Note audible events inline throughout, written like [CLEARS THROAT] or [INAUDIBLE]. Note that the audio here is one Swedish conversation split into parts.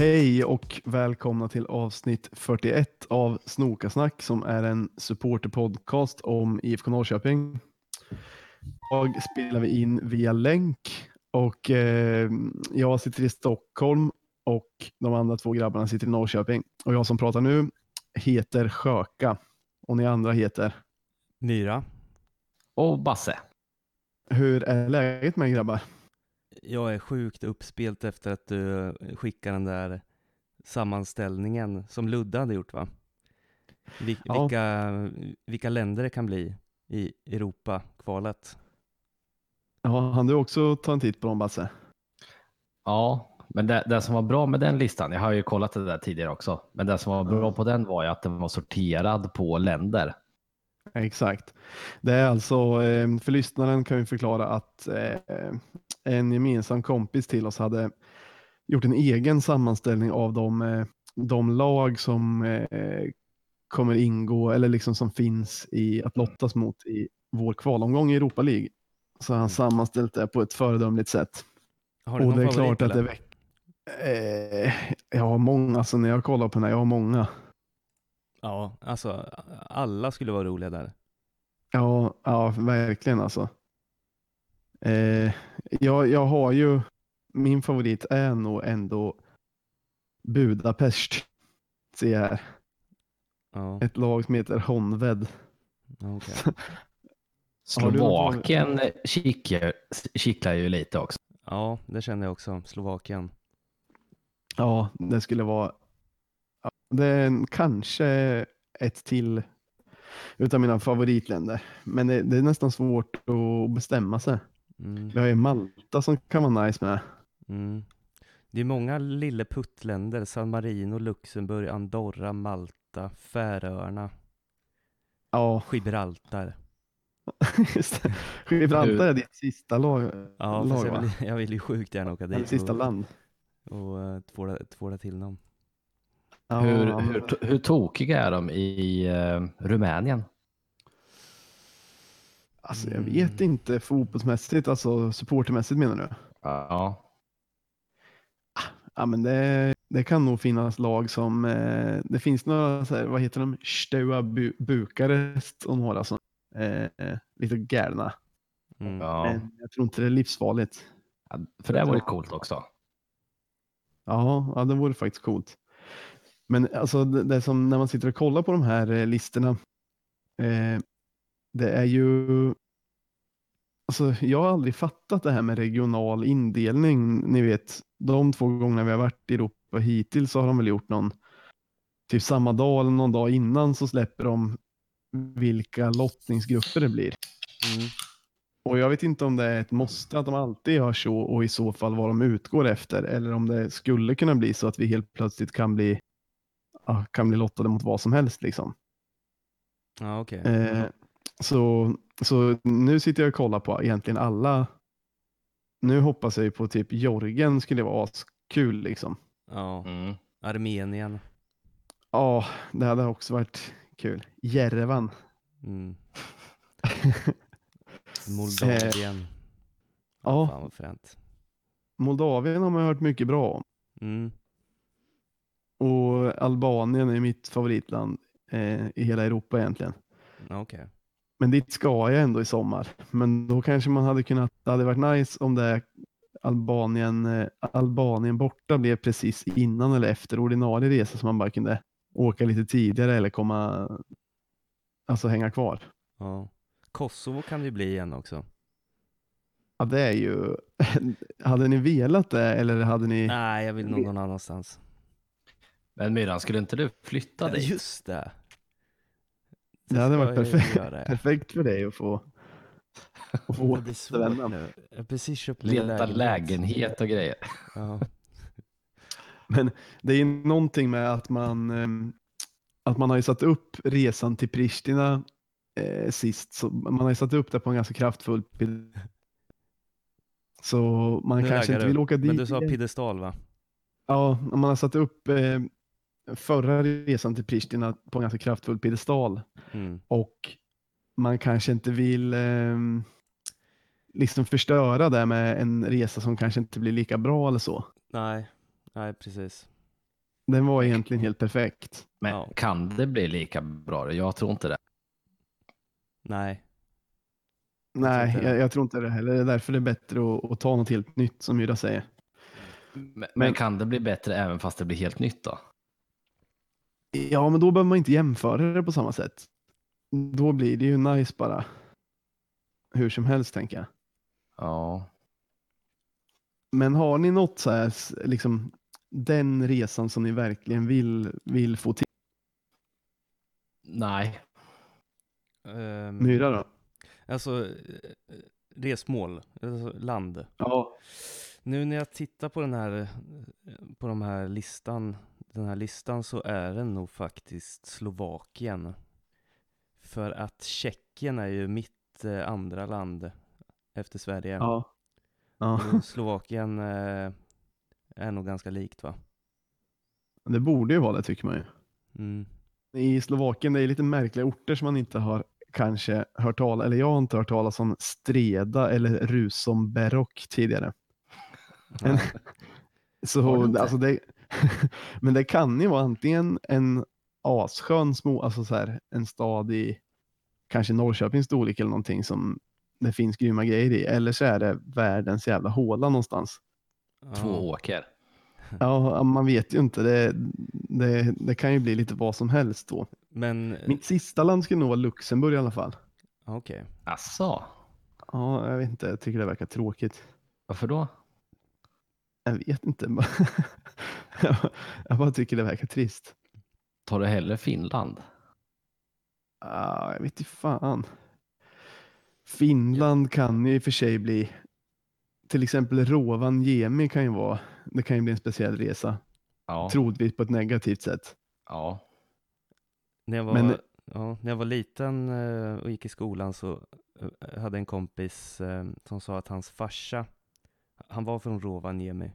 Hej och välkomna till avsnitt 41 av Snokasnack som är en supporterpodcast om IFK Norrköping. Idag spelar vi in via länk och eh, jag sitter i Stockholm och de andra två grabbarna sitter i Norrköping. Och jag som pratar nu heter Sjöka och ni andra heter? Myra. Och Basse. Hur är läget med grabbar? Jag är sjukt uppspelt efter att du skickade den där sammanställningen som Ludde hade gjort va? Vil ja. vilka, vilka länder det kan bli i Europa-kvalet. Ja, han du också ta en titt på dem Basse? Ja, men det, det, som var bra med den listan, jag har ju kollat det där tidigare också, men det som var bra på den var ju att den var sorterad på länder. Exakt. Det är alltså, eh, för lyssnaren kan vi förklara att eh, en gemensam kompis till oss hade gjort en egen sammanställning av de, eh, de lag som kommer ingå eller liksom som finns i att lottas mot i vår kvalomgång i Europa League. Så han mm. sammanställt det på ett föredömligt sätt. Har du Och det är klart att det väcker Eh, jag har många, alltså när jag kollar på den här, jag har många. Ja, alltså alla skulle vara roliga där. Ja, ja verkligen alltså. Eh, jag, jag har ju, min favorit är nog ändå Budapest. Här. Ja. Ett lag som heter Honved. Okay. [LAUGHS] Slovakien kittlar ju lite också. Ja, det känner jag också. Slovakien. Ja, det skulle vara det är kanske ett till utav mina favoritländer. Men det, det är nästan svårt att bestämma sig. Mm. Vi har ju Malta som kan vara nice med. Mm. Det är många lilleputtländer. San Marino, Luxemburg, Andorra, Malta, Färöarna. Ja. Gibraltar. [LAUGHS] Just det. Gibraltar är ditt sista lag. Ja, lag, jag, vill, jag vill ju sjukt gärna åka dit. Sista och, land. Och uh, tvåla, tvåla till dem. Ja, hur, hur, hur tokiga är de i uh, Rumänien? Alltså jag vet mm. inte fotbollsmässigt, alltså supportermässigt menar du? Ja. Ja men det, det kan nog finnas lag som, eh, det finns några, så här, vad heter de, Steaua Bu Bukarest och några som eh, eh, lite galna. Mm. Ja. Men jag tror inte det är livsfarligt. Ja, för det vore coolt också. Ja, ja det vore faktiskt coolt. Men alltså det, som när man sitter och kollar på de här eh, listorna. Eh, det är ju. Alltså, jag har aldrig fattat det här med regional indelning. Ni vet, de två gångerna vi har varit i Europa hittills så har de väl gjort någon typ samma dag eller någon dag innan så släpper de vilka lottningsgrupper det blir. Mm. Och jag vet inte om det är ett måste att de alltid gör så och i så fall vad de utgår efter eller om det skulle kunna bli så att vi helt plötsligt kan bli kan bli lottade mot vad som helst liksom. Ja, okay. Eh, så, så nu sitter jag och kollar på egentligen alla. Nu hoppas jag på typ Jorgen skulle vara kul liksom. Ja, mm. Armenien. Ja, det hade också varit kul. Jerevan. Mm. [LAUGHS] Moldavien. ja. Fan vad fränt. Moldavien har man hört mycket bra om. Mm. Och Albanien är mitt favoritland eh, i hela Europa egentligen. Okay. Men dit ska jag ändå i sommar. Men då kanske man hade kunnat, det hade varit nice om det Albanien, eh, Albanien borta blev precis innan eller efter ordinarie resa så man bara kunde åka lite tidigare eller komma, alltså hänga kvar. Ja. Kosovo kan det bli igen också. Ja, det är ju, [LAUGHS] hade ni velat det eller hade ni? Nej, jag vill nog någon annanstans. Men Myran, skulle inte du flytta dig? Just det. Det, det hade varit perfekt, perfekt för dig att få, att få återvända. precis köpt Leta lägenhet. lägenhet och grejer. Ja. [LAUGHS] Men det är någonting med att man, ehm, att man har ju satt upp resan till Pristina eh, sist. Så man har ju satt upp det på en ganska kraftfull bild. Så man nu kanske inte vill åka dit. Men du sa piedestal va? Ja, man har satt upp eh, förra resan till Pristina på en ganska kraftfull piedestal. Mm. Och man kanske inte vill eh, liksom förstöra det med en resa som kanske inte blir lika bra eller så. Nej, nej precis. Den var egentligen helt perfekt. Men Ja. kan det bli lika bra? Jag tror inte det. Nej, Nej, jag, jag tror inte det heller. Det är därför det är bättre att, att ta något helt nytt som Myra säger. Men, Men- men kan det bli bättre även fast det blir helt nytt då? Ja, men då behöver man inte jämföra det på samma sätt. Då blir det ju nice bara. Hur som helst tänker jag. Ja. Men har ni något så här, liksom den resan som ni verkligen vill, vill få till? Nej. Ehm, Myra då? Alltså, eh, resmål, alltså land. Ja. Nu när jag tittar på den här, eh, på de här listan, den här listan så är det nog faktiskt Slovakien. För att Tjeckien är ju mitt eh, andra land efter Sverige. Ja. ja. Slovakien eh, är nog ganska likt va? Det borde ju vara det tycker man ju. Mm. I Slovakien det är lite märkliga orter som man inte har kanske hört talas eller jag har inte hört talas om Streda eller Rusomberok tidigare. Men, [LAUGHS] så, alltså det, [LAUGHS] men det kan ju vara antingen en asskön små, alltså så här, en stad i kanske Norrköpings storlek eller någonting som det finns grymma grejer i. Eller så är det världens jävla håla någonstans. Två åker. Ja, man vet ju inte. Det, det, det kan ju bli lite vad som helst då. Men, Mitt sista land skulle nog vara Luxemburg i alla fall. okej. Asså? Ja, jag vet inte. Jag tycker det verkar tråkigt. Varför då? Jag vet inte. [LAUGHS] jag bara tycker det verkar trist. Tar du hellre Finland? Ah, jag vet inte fan. Finland kan ju i och för sig bli, till exempel Rovaniemi kan ju vara, det kan ju bli en speciell resa. Ja. Troligtvis på ett negativt sätt. ja. När jag var, Men- ja, när jag var liten eh, och gick i skolan så eh, hade en kompis eh, som sa att hans farsa, han var från Rovaniemi.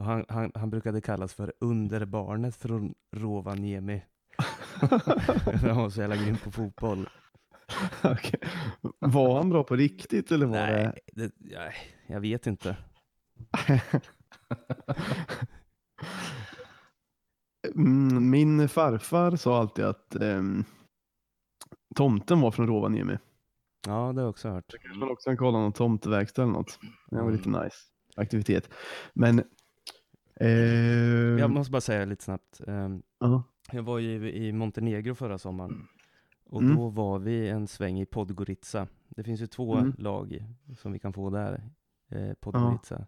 Och han, han, han brukade kallas för underbarnet från Rovaniemi. [LAUGHS] han var så jävla grym på fotboll. Okej. Var han bra på riktigt eller var det? Nej, det, nej, jag vet inte. [LAUGHS] Mm, Min farfar sa alltid att ehm, tomten var från Rovaniemi. Ja, det har jag också hört. kanske man också kan kolla någon tomteverkstad eller något. Det var lite nice aktivitet. Men eh, Jag måste bara säga lite snabbt. ja. Jag var ju i Montenegro förra sommaren. Och Mm. då var vi en sväng i Podgorica. Det finns ju två Mm. lag som vi kan få där. Eh, Podgorica.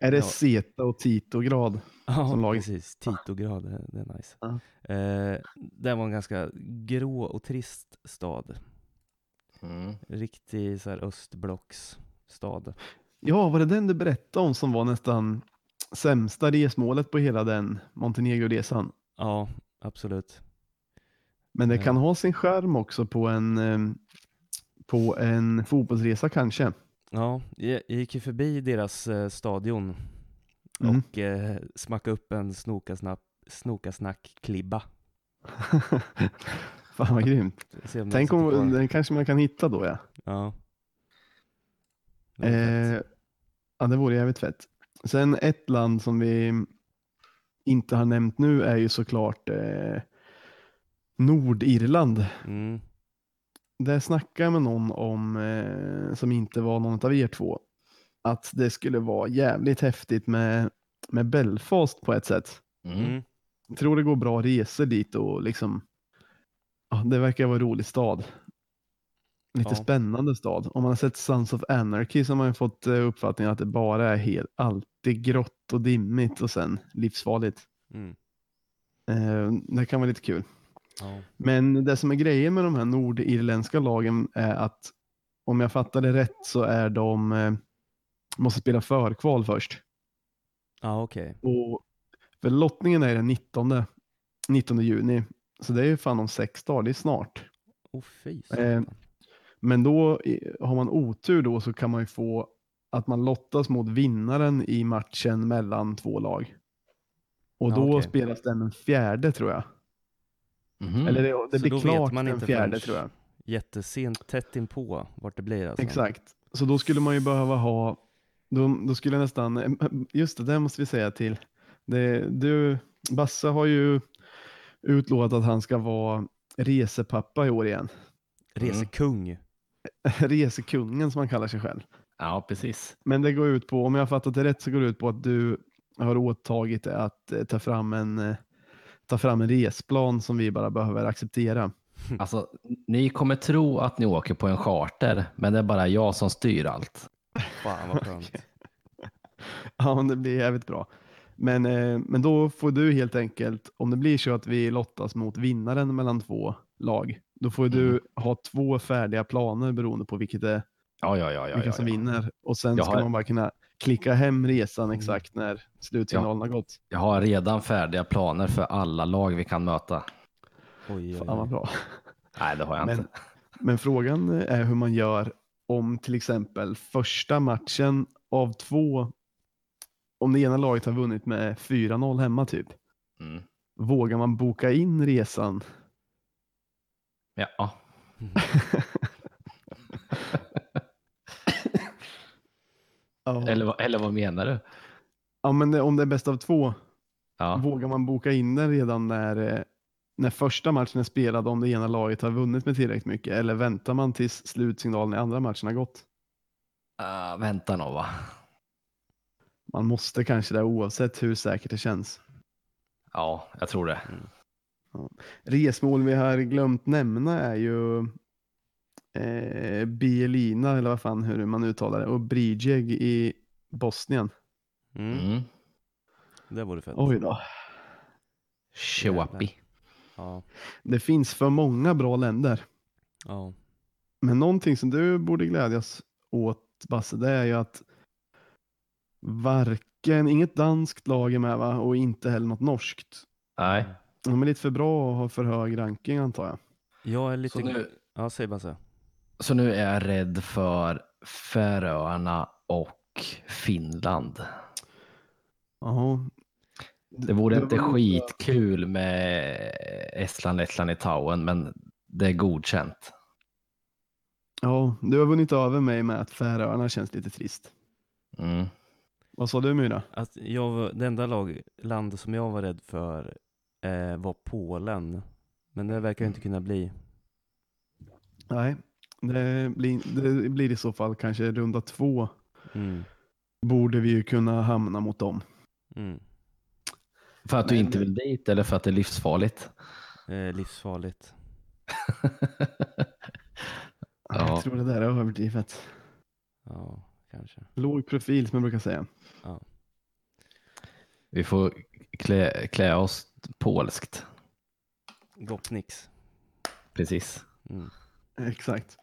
Är det Ja. Zeta och Tito-grad? Ja, Som lag. precis. Titograd, det, det är nice. Ja. Eh, det var en ganska grå och trist stad. Mm. Riktig så här östblocksstad. Ja, var det den du berättade om som var nästan sämsta resmålet på hela den Montenegro-resan? Ja, absolut. Men det kan ha sin skärm också på en, ehm, på en fotbollsresa kanske. Ja, jag gick ju förbi deras eh, stadion Mm. och eh, smackade upp en snokasnack, snokasnack-klibba. [LAUGHS] Fan vad grymt. Om Tänk om den kanske man kan hitta då ja. Ja. Det. Eh, ja, det vore jävligt fett. Sen ett land som vi inte har nämnt nu är ju såklart eh, Nordirland. Mm. Där snackade jag med någon om, eh, som inte var någon av er två, att det skulle vara jävligt häftigt med, med Belfast på ett sätt. Mm. Mm. Jag tror det går bra resor dit och liksom, ja, det verkar vara en rolig stad. Lite Ja. spännande stad. Om man har sett Sons of Anarchy så har man fått eh, uppfattningen att det bara är helt, alltid grått och dimmigt och sen livsfarligt. Mm. Eh, det kan vara lite kul. Ja. Men det som är grejen med de här nordirländska lagen är att om jag fattar det rätt så är de eh, måste spela förkval först. Ja, okej. Och för lottningen är den 19, 19 juni. Så det är ju fan om sex dagar, det är snart. Åh fy Eh. Men då har man otur då så kan man ju få att man lottas mot vinnaren i matchen mellan två lag. Och Ja, då okej. spelas den den fjärde tror jag. Mhm. Eller det, det blir klart man den inte fjärde tror jag. Jättesent, tätt inpå vart det blir alltså. Exakt. Så då skulle man ju behöva ha, då, då skulle nästan, [LAUGHS] just det där måste vi säga till, det, du Basse har ju utlovat att han ska vara resepappa i år igen. Resekung. [LAUGHS] Resekungen som han kallar sig själv. Ja, precis. Men det går ut på, om jag har fattat det rätt, så går det ut på att du har åtagit dig att eh, ta fram en eh, ta fram en resplan som vi bara behöver acceptera. [LAUGHS] Alltså, ni kommer tro att ni åker på en charter, men det är bara jag som styr allt. Fan vad skönt. [LAUGHS] Ja, men det blir jävligt bra. Men, eh, men då får du helt enkelt, om det blir så att vi lottas mot vinnaren mellan två lag, då får du Mm. ha två färdiga planer beroende på vilket det, Ja, ja, ja. ja, vilka ja, som ja. vinner. Och sen Jag ska har- man bara kunna klicka hem resan Mm. exakt när slutsignalen har gått. Jag har redan färdiga planer för alla lag vi kan möta. Oj, oj, Fan vad bra. Nej, det har jag Men, inte. men frågan är hur man gör om till exempel första matchen av två, om det ena laget har vunnit med 4-0 hemma typ, Mm. vågar man boka in resan? Ja. [LAUGHS] Ja, Eller, vad- eller vad menar du? ja men det, om det är bäst av två, Ja. vågar man boka in den redan när, eh, när första matchen är spelad om det ena laget har vunnit med tillräckligt mycket? Eller väntar man tills slutsignalen i andra matchen har gått? Uh, vänta nog va? Man måste kanske det oavsett hur säkert det känns. Ja, jag tror det. Resmål vi har glömt nämna är ju eh, Bielina, eller vad fan hur man uttalar det, och Brijeg i Bosnien. Mm. Mm. Det vore fett. Oj då. Showapi. Ja. Det finns för många bra länder. ja. Men någonting som du borde glädjas åt Basse, det är ju att varken, inget danskt lag är med va? och inte heller något norskt. Nej. De är lite för bra och har för hög ranking antar jag. Jag är lite... Så nu, Ja, säg bara så. så nu är jag rädd för Färöarna och Finland. Ja. Det vore Det inte var- skitkul med Estland, Lettland, Litauen, men det är godkänt. Ja, du har vunnit över mig med att Färöarna känns lite trist. Mm. Vad sa du Myra? Att jag, det enda lag, land som jag var rädd för eh, var Polen. Men det verkar inte kunna bli. Nej, det blir, det blir i så fall kanske runda två. Mm. Borde vi ju kunna hamna mot dem. Mm. För att du Men- inte vill dit eller för att det är livsfarligt? Eh, livsfarligt. [LAUGHS] Ja. Jag tror det där är överdrivet. Ja, kanske. Låg profil som jag brukar säga. Vi får klä, klä oss polskt. Gopnix. Precis. Mm. Exakt.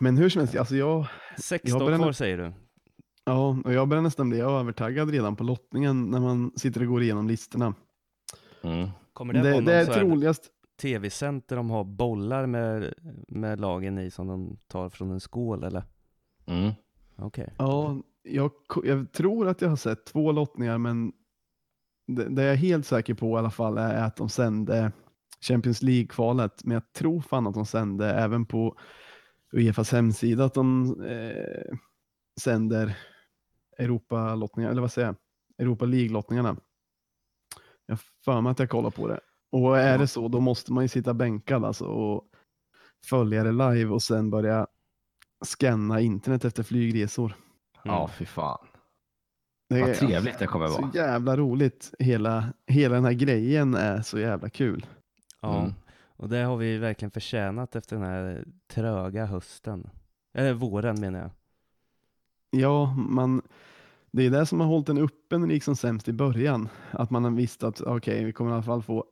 Men hur som helst, alltså jag, 16 börjar kvar nä- säger du. ja, och jag börjar nästan bli övertaggad redan på lottningen när man sitter och går igenom listorna. Mm. Kommer det, Det, det, är troligast, tv-sänt där de har bollar med, med lagen i som de tar från en skål eller? Mm. Okej. ja, jag, jag tror att jag har sett två lottningar men det, det jag är helt säker på i alla fall är att de sände Champions League-kvalet. Men jag tror fan att de sände även på Uefas hemsida att de eh, sänder Europa-lottningar, eller vad säger jag? Europa League-lottningarna. Jag för mig att jag kollar på det. Och är Ja. det så, då måste man ju sitta bänkad alltså och följa det live och sen börja scanna internet efter flygresor. Ja, Mm. fy fan. Det Vad är trevligt det kommer så vara. jävla roligt. Hela, hela den här grejen är så jävla kul. Ja, Mm. och det har vi verkligen förtjänat efter den här tröga hösten. Eller våren menar jag. Ja, man, det är det som har hållit den öppen liksom sämst i början. Att man har visst att okej, vi kommer i alla fall få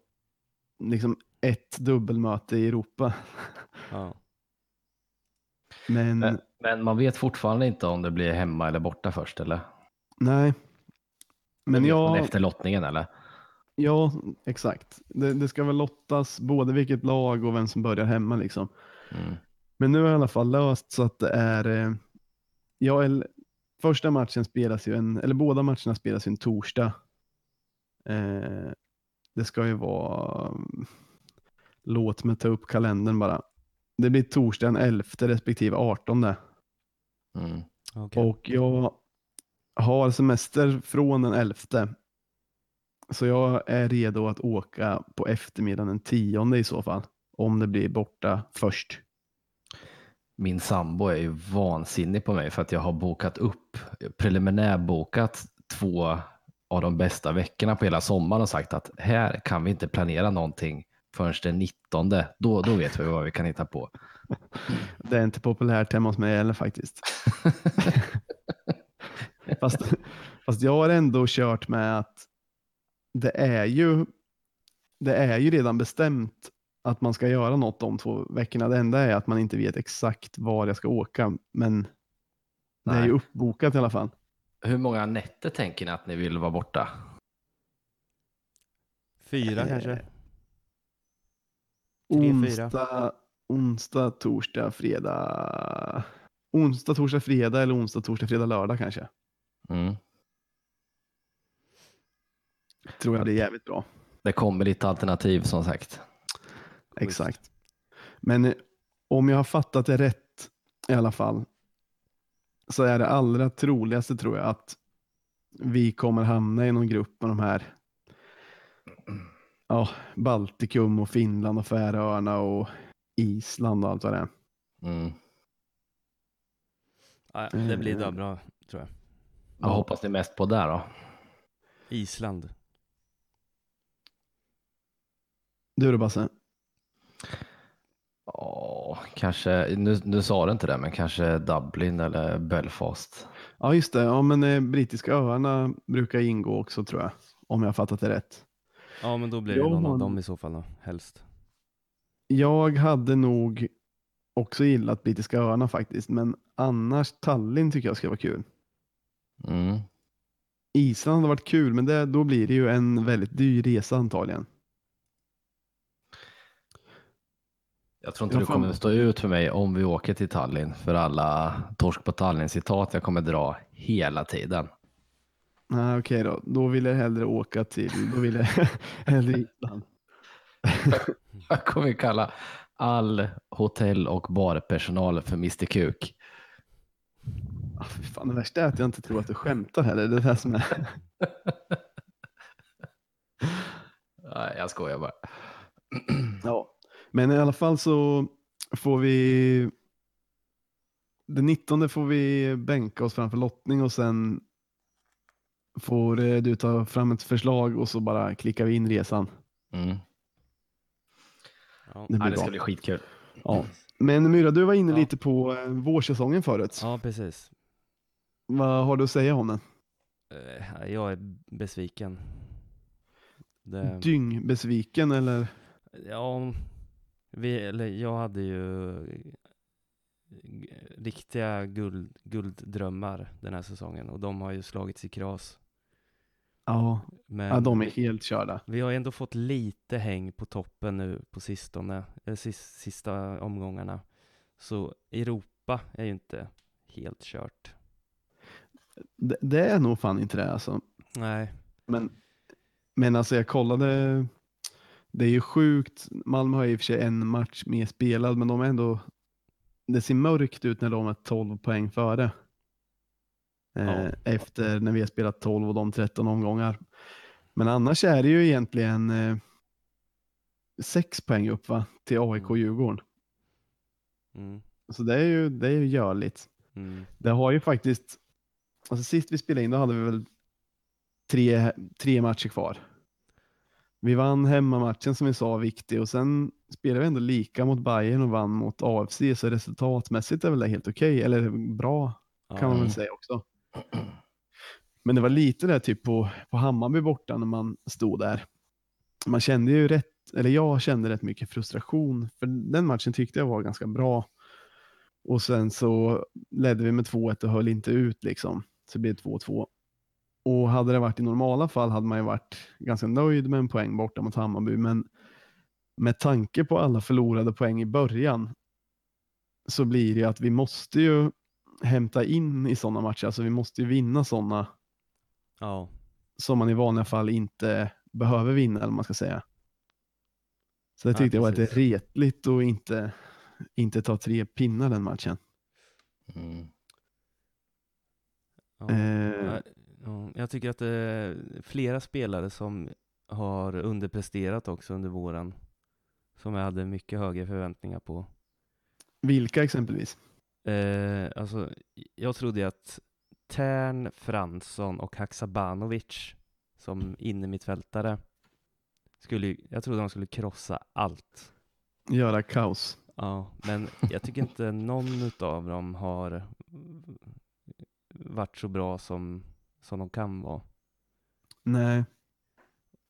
liksom ett dubbelmöte i Europa. Ja. Men Men, men man vet fortfarande inte om det blir hemma eller borta först, eller? Nej. Men Det vet man ja, Efter lottningen, eller? ja, exakt. Det, det ska väl lottas både vilket lag och vem som börjar hemma liksom. Mm. Men nu har jag i alla fall löst så att det är, eh, ja, el- första matchen spelas ju en, eller båda matcherna spelas ju en torsdag. Eh, det ska ju vara, låt mig ta upp kalendern bara. Det blir torsdag den 11 respektive 18. Mm. Okej. Och jag har semester från den 11. Så jag är redo att åka på eftermiddagen den tionde i så fall. Om det blir borta först. Min sambo är ju vansinnig på mig för att jag har bokat upp, preliminärbokat två av de bästa veckorna på hela sommaren och sagt att här kan vi inte planera någonting förrän den 19. Då, då vet vi vad vi kan hitta på. Det är inte populärt hemma hos mig heller faktiskt. [LAUGHS] fast, fast jag har ändå kört med att det är ju det är ju redan bestämt att man ska göra något de två veckorna. Det enda är att man inte vet exakt var jag ska åka, men det är ju Nej. uppbokat i alla fall. Hur många nätter tänker ni att ni vill vara borta? Fyra Eh, kanske? Fyra. Onsdag, onsdag, torsdag, fredag. Onsdag, torsdag, fredag eller onsdag, torsdag, fredag, lördag kanske. Mm. Tror jag blir jävligt bra. Det kommer lite alternativ som sagt. Exakt. Men eh, om jag har fattat det rätt i alla fall så är det allra troligaste tror jag att vi kommer hamna i någon grupp med de här ja, Baltikum och Finland och Färöarna och Island och allt vad det är. Mm. Ja, det blir Eh. då bra, tror jag. Vad hoppas ni mest på där då? Island. Du då Basse? Ja, kanske, nu, nu sa du inte det, men kanske Dublin eller Belfast. Ja just det, ja, men eh, brittiska öarna brukar ingå också tror jag. Om jag har fattat det rätt. Ja, men då blir det Jag någon har- av dem i så fall då, helst. Jag hade nog också gillat brittiska öarna faktiskt, men annars Tallinn tycker jag ska vara kul. Mm. Island hade varit kul, men det, då blir det ju en väldigt dyr resa antagligen. Jag tror inte Jag du fan- kommer stå ut för mig om vi åker till Tallinn för alla torsk på Tallinn-citat jag kommer dra hela tiden. Nej, okej då. Då vill jag hellre åka till, då vill jag [LAUGHS] hellre Island. [LAUGHS] Jag kommer kalla all hotell och barpersonal för Mr Kuk. Ah, fan, det värsta är att jag inte tror att du skämtar heller. Det är det som är. [LAUGHS] Nej, jag skojar bara. [CLEARS THROAT] Ja. Men i alla fall så får vi den 19 får vi bänka oss framför lottning och sen får eh, du ta fram ett förslag och så bara klickar vi in resan. Mm. Ja, Det blir Nej, det ska bra. bli skitkul. Ja. Men Myra, du var inne Ja. lite på eh, vårsäsongen förut. ja precis. Vad har du att säga om den? Eh, Jag är besviken. Det, Dyngbesviken eller? ja, vi, eller jag hade ju riktiga guld, gulddrömmar den här säsongen och de har ju slagits i kras. Ja, Men ja de är helt körda. vi har ändå fått lite häng på toppen nu på sistone, eh, sis, sista omgångarna. Så Europa är ju inte helt kört. Det, det är nog fan inte det alltså. Nej, Men, men alltså jag kollade. Det är ju sjukt. Malmö har i och för sig en match mer spelad, men de är ändå. Det ser mörkt ut när de är 12 poäng före. Eh, Ja. Efter när vi har spelat 12 och de 13 omgångar. Men annars är det ju egentligen eh, sex poäng upp va? till AIK och Djurgården. mm, Så det är ju, det är ju görligt. mm, Det har ju faktiskt, alltså sist vi spelade in då hade vi väl tre, tre matcher kvar. Vi vann hemmamatchen som vi sa var viktig och sen spelade vi ändå lika mot Bayern och vann mot AFC så resultatmässigt är väl det helt okej, eller bra kan man ja, väl säga också. Men det var lite där typ på, på Hammarby borta när man stod där. Man kände ju rätt, eller jag kände rätt mycket frustration för den matchen tyckte jag var ganska bra. Och sen så ledde vi med 2-1 och höll inte ut liksom. Så det blev 2-2. Och hade det varit i normala fall hade man ju varit ganska nöjd med en poäng borta mot Hammarby. Men med tanke på alla förlorade poäng i början så blir det ju att vi måste ju hämta in i sådana matcher. Alltså vi måste ju vinna sådana ja, som man i vanliga fall inte behöver vinna eller vad man ska säga. Så det Ja, tyckte jag var lite retligt och inte, inte ta tre pinnar den matchen. Mm. Ja. Eh, Ja, Ja, jag tycker att det är flera spelare som har underpresterat också under våren. Som jag hade mycket högre förväntningar på. Vilka exempelvis? Eh, alltså, jag trodde att Tern, Fransson och Haksabanovic som innermittfältare skulle, jag trodde de skulle krossa allt. Göra kaos. Ja, men jag tycker inte någon av dem har varit så bra som, som de kan vara. Nej.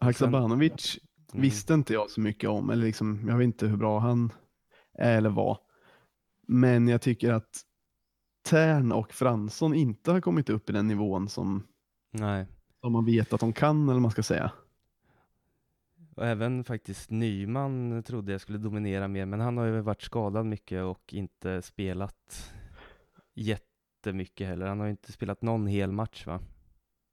Haksabanovic Mm. visste inte jag så mycket om, eller liksom, jag vet inte hur bra han är eller var. Men jag tycker att Tern och Fransson inte har kommit upp i den nivån som, Nej, som man vet att de kan, eller man ska säga. och även faktiskt Nyman trodde jag skulle dominera mer, men han har ju varit skadad mycket och inte spelat jättemycket heller. Han har ju inte spelat någon hel match va?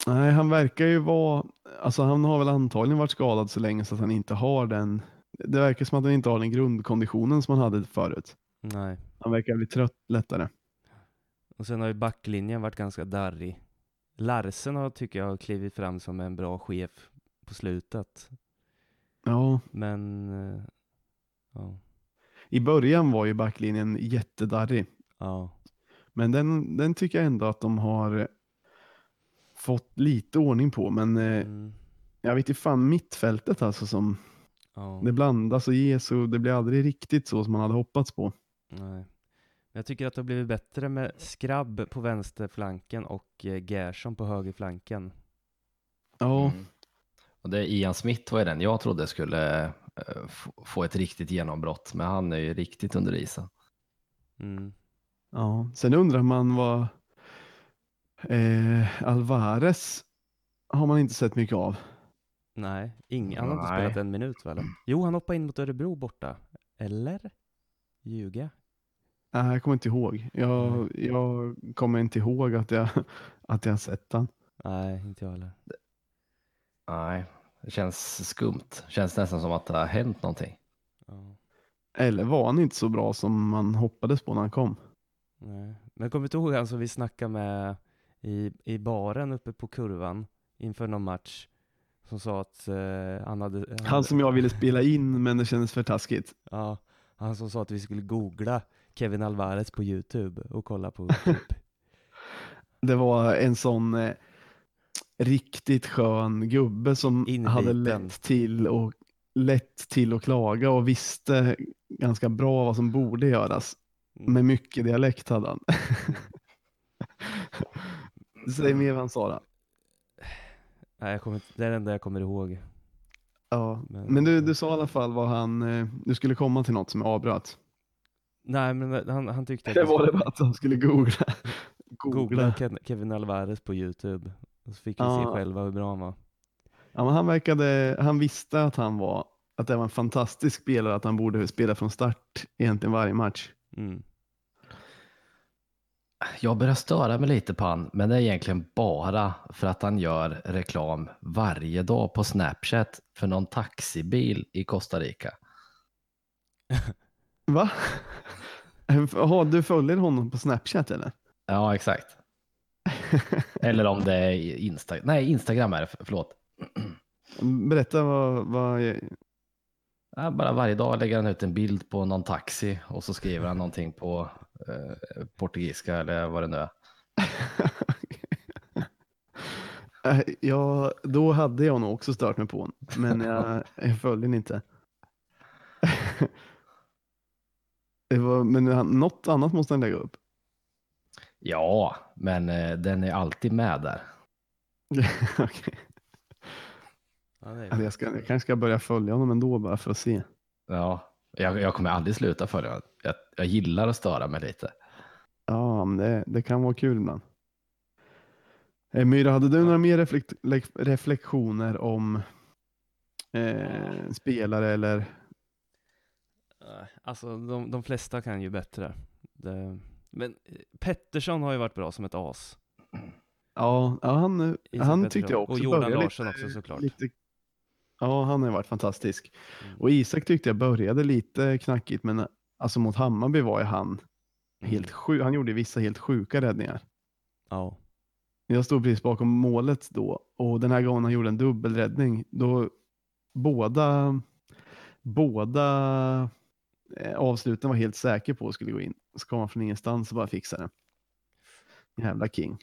Nej, han verkar ju vara, alltså han har väl antagligen varit skadad så länge så att han inte har den, det verkar som att han inte har den grundkonditionen som han hade förut. Nej. Han verkar bli trött lättare. Och sen har ju backlinjen varit ganska darrig. Larsen har, tycker jag, klivit fram som en bra chef på slutet. Ja, Men, eh, ja, i början var ju backlinjen jättedarrig. ja, Men den, den tycker jag ändå att de har fått lite ordning på. Men eh, mm, jag vet inte fan mittfältet alltså som ja, det blandas och ges och det blir aldrig riktigt så som man hade hoppats på. nej. Men Jag tycker att det har blivit bättre med Skrabb på vänsterflanken och eh, Gerson på högerflanken. Ja, Mm. Och det är Ian Smith var ju den jag trodde skulle eh, få ett riktigt genombrott, men han är ju riktigt under isen. Mm. Ja. Sen undrar man vad eh, Alvarez har man inte sett mycket av. Nej, ing, han har inte Nej. spelat en minut väl? Jo, han hoppade in mot Örebro borta. Eller? Ljuga? Nej, jag kommer inte ihåg. Jag, jag kommer inte ihåg att jag, att jag har sett den. Nej, inte jag heller. Nej, det känns skumt. Känns nästan som att det har hänt någonting. Ja. Eller var han inte så bra som man hoppades på när han kom? Nej. Men kommer du ihåg han som vi snackade med i, i baren uppe på kurvan inför någon match? Som sa att eh, han hade... Han, Han som jag ville spela in men det kändes för taskigt. Ja, han som sa att vi skulle googla Kevin Alvarez på Youtube och kolla på [LAUGHS] klipp. Det var en sån eh, riktigt skön gubbe som Inbiten. hade lätt till, och, lätt till att klaga och visste ganska bra vad som borde göras. Mm. Med mycket dialekt hade han. [LAUGHS] Säg mer vad han sa då. Nej, jag kommer, det är det enda jag kommer ihåg. Ja. Men- Men du, du sa i alla fall vad han, eh, du skulle komma till något som jag avbröt. Nej, men han, han tyckte att Det var det bara att han skulle [LAUGHS] googla. googla Ken- Kevin Alvarez på Youtube. Och så fick vi se Ja. själva hur bra han var. Ja, men han verkade, han visste att han var, att det var en fantastisk spelare, att han borde spela från start egentligen varje match. Mm. Jag börjar störa mig lite på han, men det är egentligen bara för att han gör reklam varje dag på Snapchat för någon taxibil i Costa Rica. [LAUGHS] Va? [LAUGHS] Jaha, du följer honom på Snapchat eller? Ja, exakt. Eller om det är Insta Nej, Instagram är det, förlåt. [CLEARS THROAT] Berätta vad, vad Ja, bara varje dag lägger han ut en bild på någon taxi och så skriver han någonting på eh, portugisiska eller vad det nu är. [LAUGHS] Eh, Ja, då hade jag nog också stört mig på honom, men jag, [LAUGHS] jag följer den inte. [LAUGHS] Det var, men något annat måste han lägga upp. Ja, men eh, den är alltid med där. Okej. Ja, det är jag, ska, jag kanske ska börja följa honom ändå bara för att se. Ja, jag, jag kommer aldrig sluta följa honom. jag, jag gillar att störa mig lite. Ja, men det, det kan vara kul ibland. Eh, Myra, hade du några mer reflekt, lek- reflektioner om eh, spelare eller? Nej, Alltså de, de flesta kan ju bättre. Det, men eh, Pettersson har ju varit bra som ett as. Ja, ja han, Isak han Pettersson. tyckte jag också Och Jordan började Larsson lite, också såklart. Lite, ja, han har varit fantastisk. Mm. Och Isak tyckte jag började lite knackigt, men alltså mot Hammarby var ju han Mm. helt sjuk. Han gjorde vissa helt sjuka räddningar. Ja. Jag stod precis bakom målet då och den här gången han gjorde en dubbelräddning. Då båda, båda eh, avsluten var helt säker på att skulle gå in. Så kom han från ingenstans och bara fixade det. Jävla king.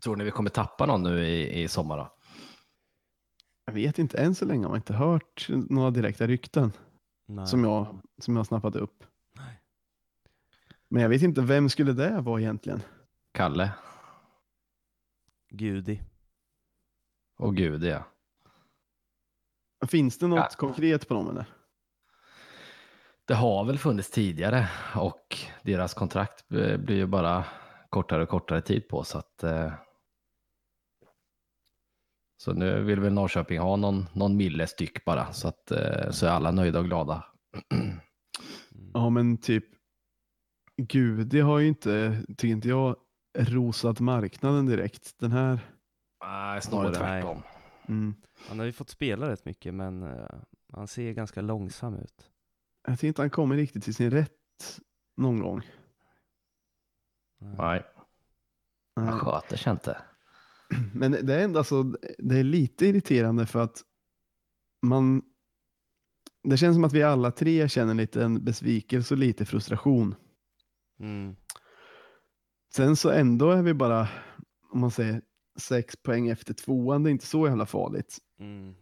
Tror ni vi kommer tappa någon nu i, i sommar då? Jag vet inte, än så länge har man inte hört några direkta rykten Nej. som jag, som jag har snappat upp. Nej. Men jag vet inte, vem skulle det vara egentligen? Kalle Gudi. och Gud ja. Finns det något Ja. konkret på dem eller? Det har väl funnits tidigare och deras kontrakt eh, blir ju bara kortare och kortare tid på så att eh, så nu vill väl Norrköping ha någon, någon mille styck bara så att eh, så är alla nöjda och glada. Mm. Ja men typ Gudi har ju inte, tycker inte jag, rosat marknaden direkt. Den här, Nej, snarare tvärtom. mm, Han har ju fått spela rätt mycket men eh, han ser ganska långsam ut. jag tycker inte han kommer riktigt till sin rätt någon gång. Nej. Nej, Nej. han sköter sig inte. [CLEARS THROAT] Men det är ändå alltså, det är lite irriterande för att man, det känns som att vi alla tre känner lite en besvikelse och lite frustration. Mm. Sen så ändå är vi bara, om man säger sex poäng efter tvåan, det är inte så jävla farligt. Mm.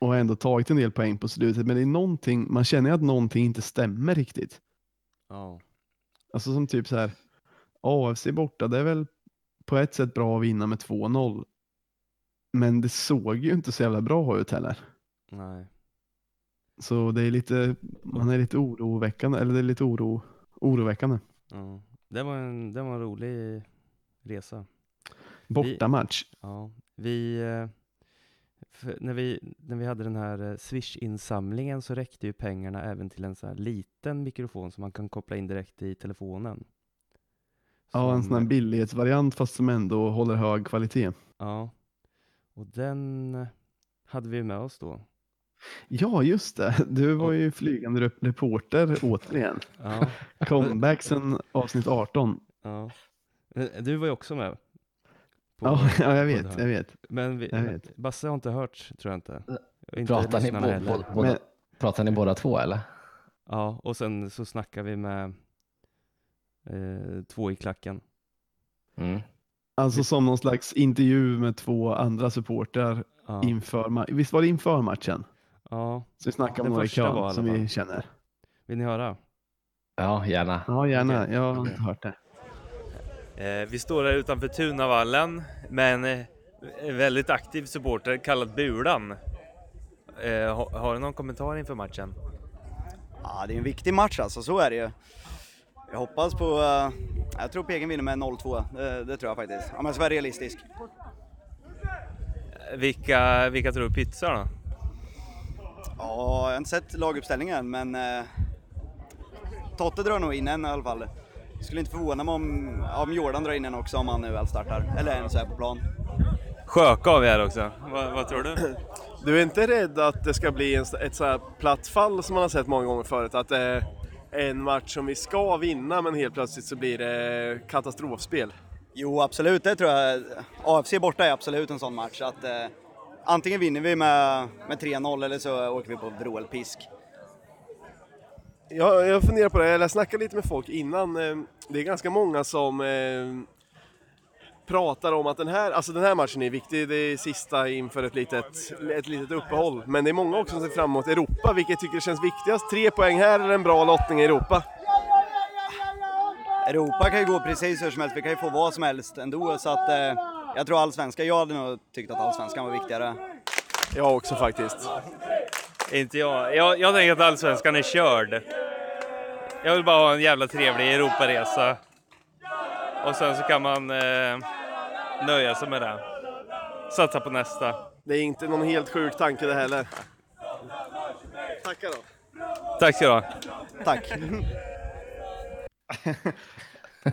Och har ändå tagit en del poäng på slutet, men det är någonting, man känner att någonting inte stämmer riktigt. Ja. Alltså som typ så här, AFC borta, det är väl på ett sätt bra att vinna med 2-0. Men det såg ju inte så jävla bra ut heller. Nej. Så det är lite, man är lite oroväckande, eller det är lite oro, oroväckande. Ja. Det var en, det var en rolig resa. Bortamatch. Ja, vi, eh, när, vi, när vi hade den här eh, Swish-insamlingen så räckte ju pengarna även till en sån här liten mikrofon som man kan koppla in direkt i telefonen. Ja, en sån här eh, billighetsvariant fast som ändå håller hög kvalitet. Ja, och den eh, hade vi med oss då. Ja, just det. Du var ju flygande rep- reporter återigen. Ja, Comeback sen avsnitt 18. ja. Eh, Du var ju också med. på- Ja, [LAUGHS] ja jag vet, jag vet. Men vi, jag vet. Basse har inte hört, tror jag inte. Inte Pratar ni, bo, bo, båda, Men- pratar ni båda två eller? Ja, och sen så snackar vi med eh, två i klacken. Mm. Alltså som någon slags intervju med två andra supportrar Ja, inför Visst var det inför matchen? ja. Så vi snackade om Den några i första var i kön som vi känner. Vill ni höra? Ja, gärna. Ja, gärna. Okej. Jag har inte hört det. Eh, vi står här utanför Tunavallen med en eh, väldigt aktiv supporter kallad Bulan. Eh, har, har du någon kommentar inför matchen? Ja, det är en viktig match alltså, så är det ju. Jag hoppas på, eh, jag tror Pegen vinner med 0-2, det, det tror jag faktiskt. Om jag ska vara realistisk. Eh, Vilka, vilka tror du pizzar då? Ja, jag har inte sett laguppställningen men eh, Totte drar nog in en i alla fall. Skulle inte förvåna mig om, om Jordan drar in en också om han nu väl startar, eller ens är på plan. Sjöka har vi här också. Vad, vad tror du? Du är inte rädd att det ska bli en, ett så här platt fall som man har sett många gånger förut? Att det är en match som vi ska vinna men helt plötsligt så blir det katastrofspel? Jo, absolut, det tror jag. AFC borta är absolut en sån match. Att, eh, antingen vinner vi med, med 3-0 eller så åker vi på vrålpisk. Jag, jag funderar på det, jag snackade lite med folk innan. eh, Det är ganska många som eh, pratar om att den här, alltså den här matchen är viktig. Det är sista inför ett litet, ett litet uppehåll. Men det är många också som ser fram emot Europa. Vilket tycker känns viktigast? Tre poäng här eller en bra lottning i Europa? Europa kan ju gå precis hur som helst, vi kan ju få vad som helst ändå. Så att, eh, jag tror allsvenskan, jag hade nog tyckt att allsvenskan var viktigare. Jag också faktiskt. Inte jag. jag. Jag tänker att allsvenskan är körd. Jag vill bara ha en jävla trevlig Europaresa. Och sen så kan man eh, nöja sig med det. Satsa på nästa. Det är inte någon helt sjuk tanke det heller. Tackar då. Tack ska du ha. Tack! [LAUGHS]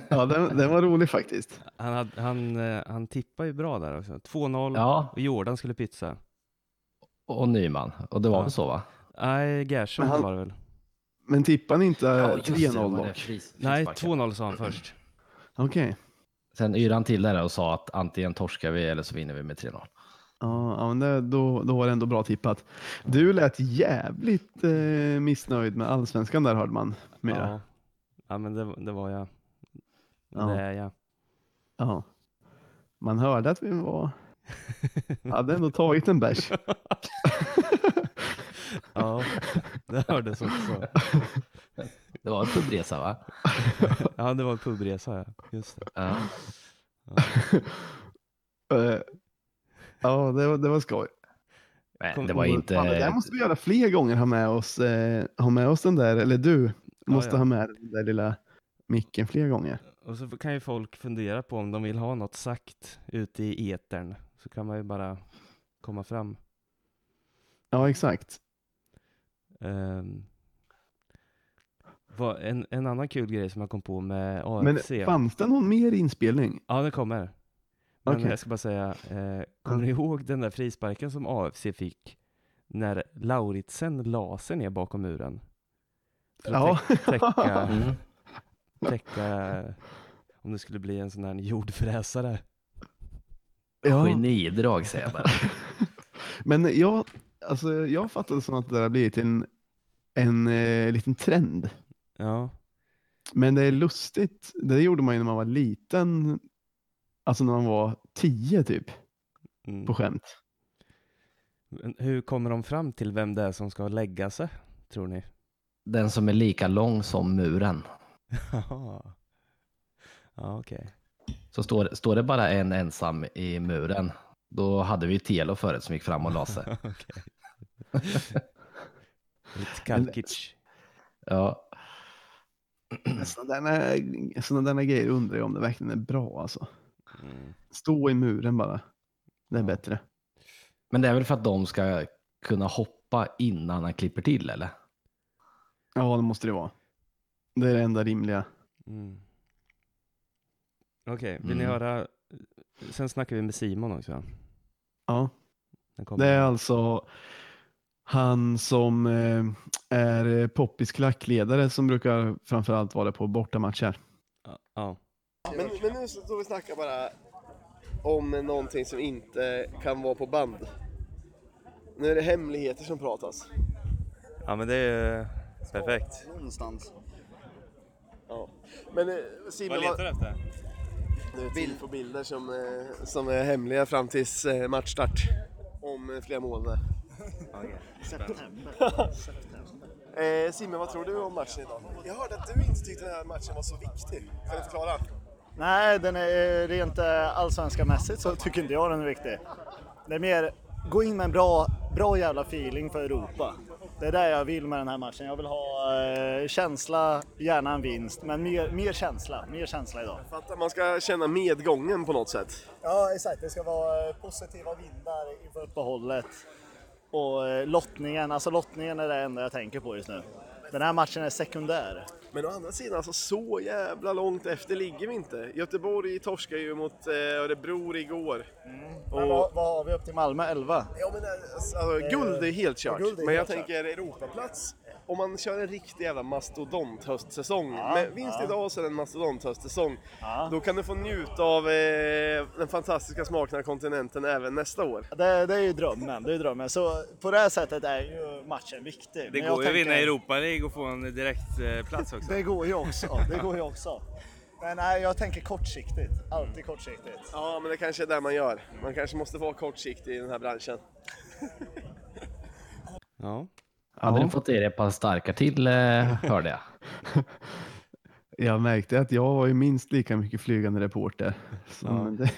Ja, den, den var rolig faktiskt. Han, hade, han, eh, han tippar ju bra där också. 2-0 Ja, och Jordan skulle pizza. och Nyman. Och det var Ja. väl så va? Nej, Gerson han- var det väl? Men tippar ni inte Ja, just det, 3-0 det var det. dock? Nej, frisparken. 2-0 sa han först. Okej. Sen yrade han till där och sa att antingen torskar vi eller så vinner vi med 3-0. Ja, ja men det, då, då var det ändå bra tippat. Du lät jävligt eh, missnöjd med allsvenskan där hörde man. Mera. Ja, ja men det, det var jag. Ja. Det är jag. Ja. Man hörde att vi var, hade ändå tagit en bärs. [LAUGHS] Ja, det hördes också. [LAUGHS] Det var en pubresa va? [LAUGHS] Ja, det var en pubresa, ja. Just det. Ja. Eh, ja, det var, det var skoj. Men det var Fan, det där inte... måste vi göra fler gånger, ha med oss, eh, ha med oss den där, eller du måste ja. ha med den där lilla micken fler gånger. Och så kan ju folk fundera på om de vill ha något sagt ute i etern. Så kan man ju bara komma fram. Ja, exakt. Um, vad, en, en annan kul grej som jag kom på med Men AFC. fanns det någon mer inspelning? Ja, det kommer. Men Okej. jag ska bara säga, eh, kommer ni ihåg den där frisparken som AFC fick när Lauritsen la sig ner bakom muren? För att Ja. täck- täcka, [LAUGHS] Mm. täcka om det skulle bli en sån här jordfräsare. Ja. Genidrag säger jag bara. [LAUGHS] Men jag, alltså, jag fattade som att det där har blivit en, en eh, liten trend. Ja, Men det är lustigt. Det gjorde man ju när man var liten. Alltså när man var tio typ, mm. på skämt. Men Hur kommer de fram till vem det är som ska lägga sig, tror ni? Den som är lika lång som muren. [LAUGHS] Ja, okej. Så står, står det bara en ensam i muren, då hade vi Telo förut som gick fram och la sig. [LAUGHS] Lite Kalkic. Ja, Sådana där, där grejer undrar jag om det verkligen är bra alltså. Mm. Stå i muren bara. Det är bättre. men det är väl för att de ska kunna hoppa innan han klipper till eller? Ja, det måste det vara. Det är det enda rimliga. Mm. Okej, vill ni Mm. höra? Sen snackar vi med Simon också. Ja, Den kommer. det är alltså han som eh, är Poppis klackledare som brukar framförallt vara på bortamatcher. Ja, ja. Men, men nu står vi och snackar bara om någonting som inte kan vara på band. Nu är det hemligheter som pratas. Ja men det är perfekt. Någonstans. Ja. Men eh, Simon, Vad letar du efter? Det är bild på bilder som, eh, som är hemliga fram tills eh, matchstart. Om eh, flera månader. Eh, Simon, vad tror du om matchen idag? Jag hörde att du inte tyckte den här matchen var så viktig. Kan du förklara? Nej, den är rent eh, allsvenska mässigt så tycker inte jag den är viktig. Det är mer, gå in med en bra, bra jävla feeling för Europa. Det är det jag vill med den här matchen. Jag vill ha eh, känsla, gärna en vinst, men mer, mer känsla. Mer känsla idag. För att man ska känna medgången på något sätt. Ja, exakt. Det ska vara eh, positiva vindar inför uppehållet. Och eh, lottningen, alltså lottningen är det enda jag tänker på just nu. Den här matchen är sekundär. Men å andra sidan, alltså, så jävla långt efter ligger vi inte. Göteborg torskade ju mot eh, Örebro igår. Och, Men vad, vad har vi upp till Malmö? 11? ja, men, alltså, alltså, guld är helt kört. guld är men jag helt kört. tänker Europaplats. Om man kör en riktig jävla mastodont-höstsäsong. Ja, med vinst ja. idag och sen en mastodont-höstsäsong. Ja. Då kan du få njuta av eh, den fantastiska smaken av kontinenten även nästa år. Det, det är ju drömmen, det är drömmen. Så på det här sättet är ju matchen viktig. Det Men går ju att vinna Europa League och få en direkt eh, plats också. Det går ju också, det går ju också. Men nej, jag tänker kortsiktigt. Alltid kortsiktigt. Ja, men det kanske är det man gör. Man kanske måste vara kortsiktig i den här branschen. ja. Hade Ja. ni fått er ett par starka till, eh, hörde jag. [LAUGHS] Jag märkte att jag var ju minst lika mycket flygande reporter. Som det. [LAUGHS]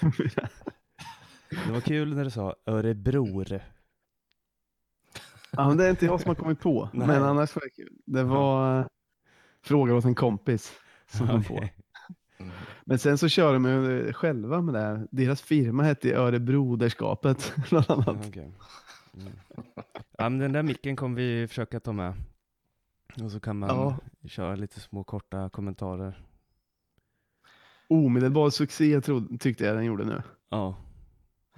Det var kul när du sa Örebror. ja, men det är inte jag som har kommit på, [LAUGHS] Nej. men annars var det kul. Det var eh, fråga åt en kompis som kom på. Men sen så kör de ju själva med det här. Deras firma hette Örebroderskapet bland annat. Okej. Mm. Ja, men den där micken kommer vi försöka ta med. Och så kan man Ja. köra lite små korta kommentarer. Omedelbar succé trodde, tyckte jag den gjorde nu. Ja,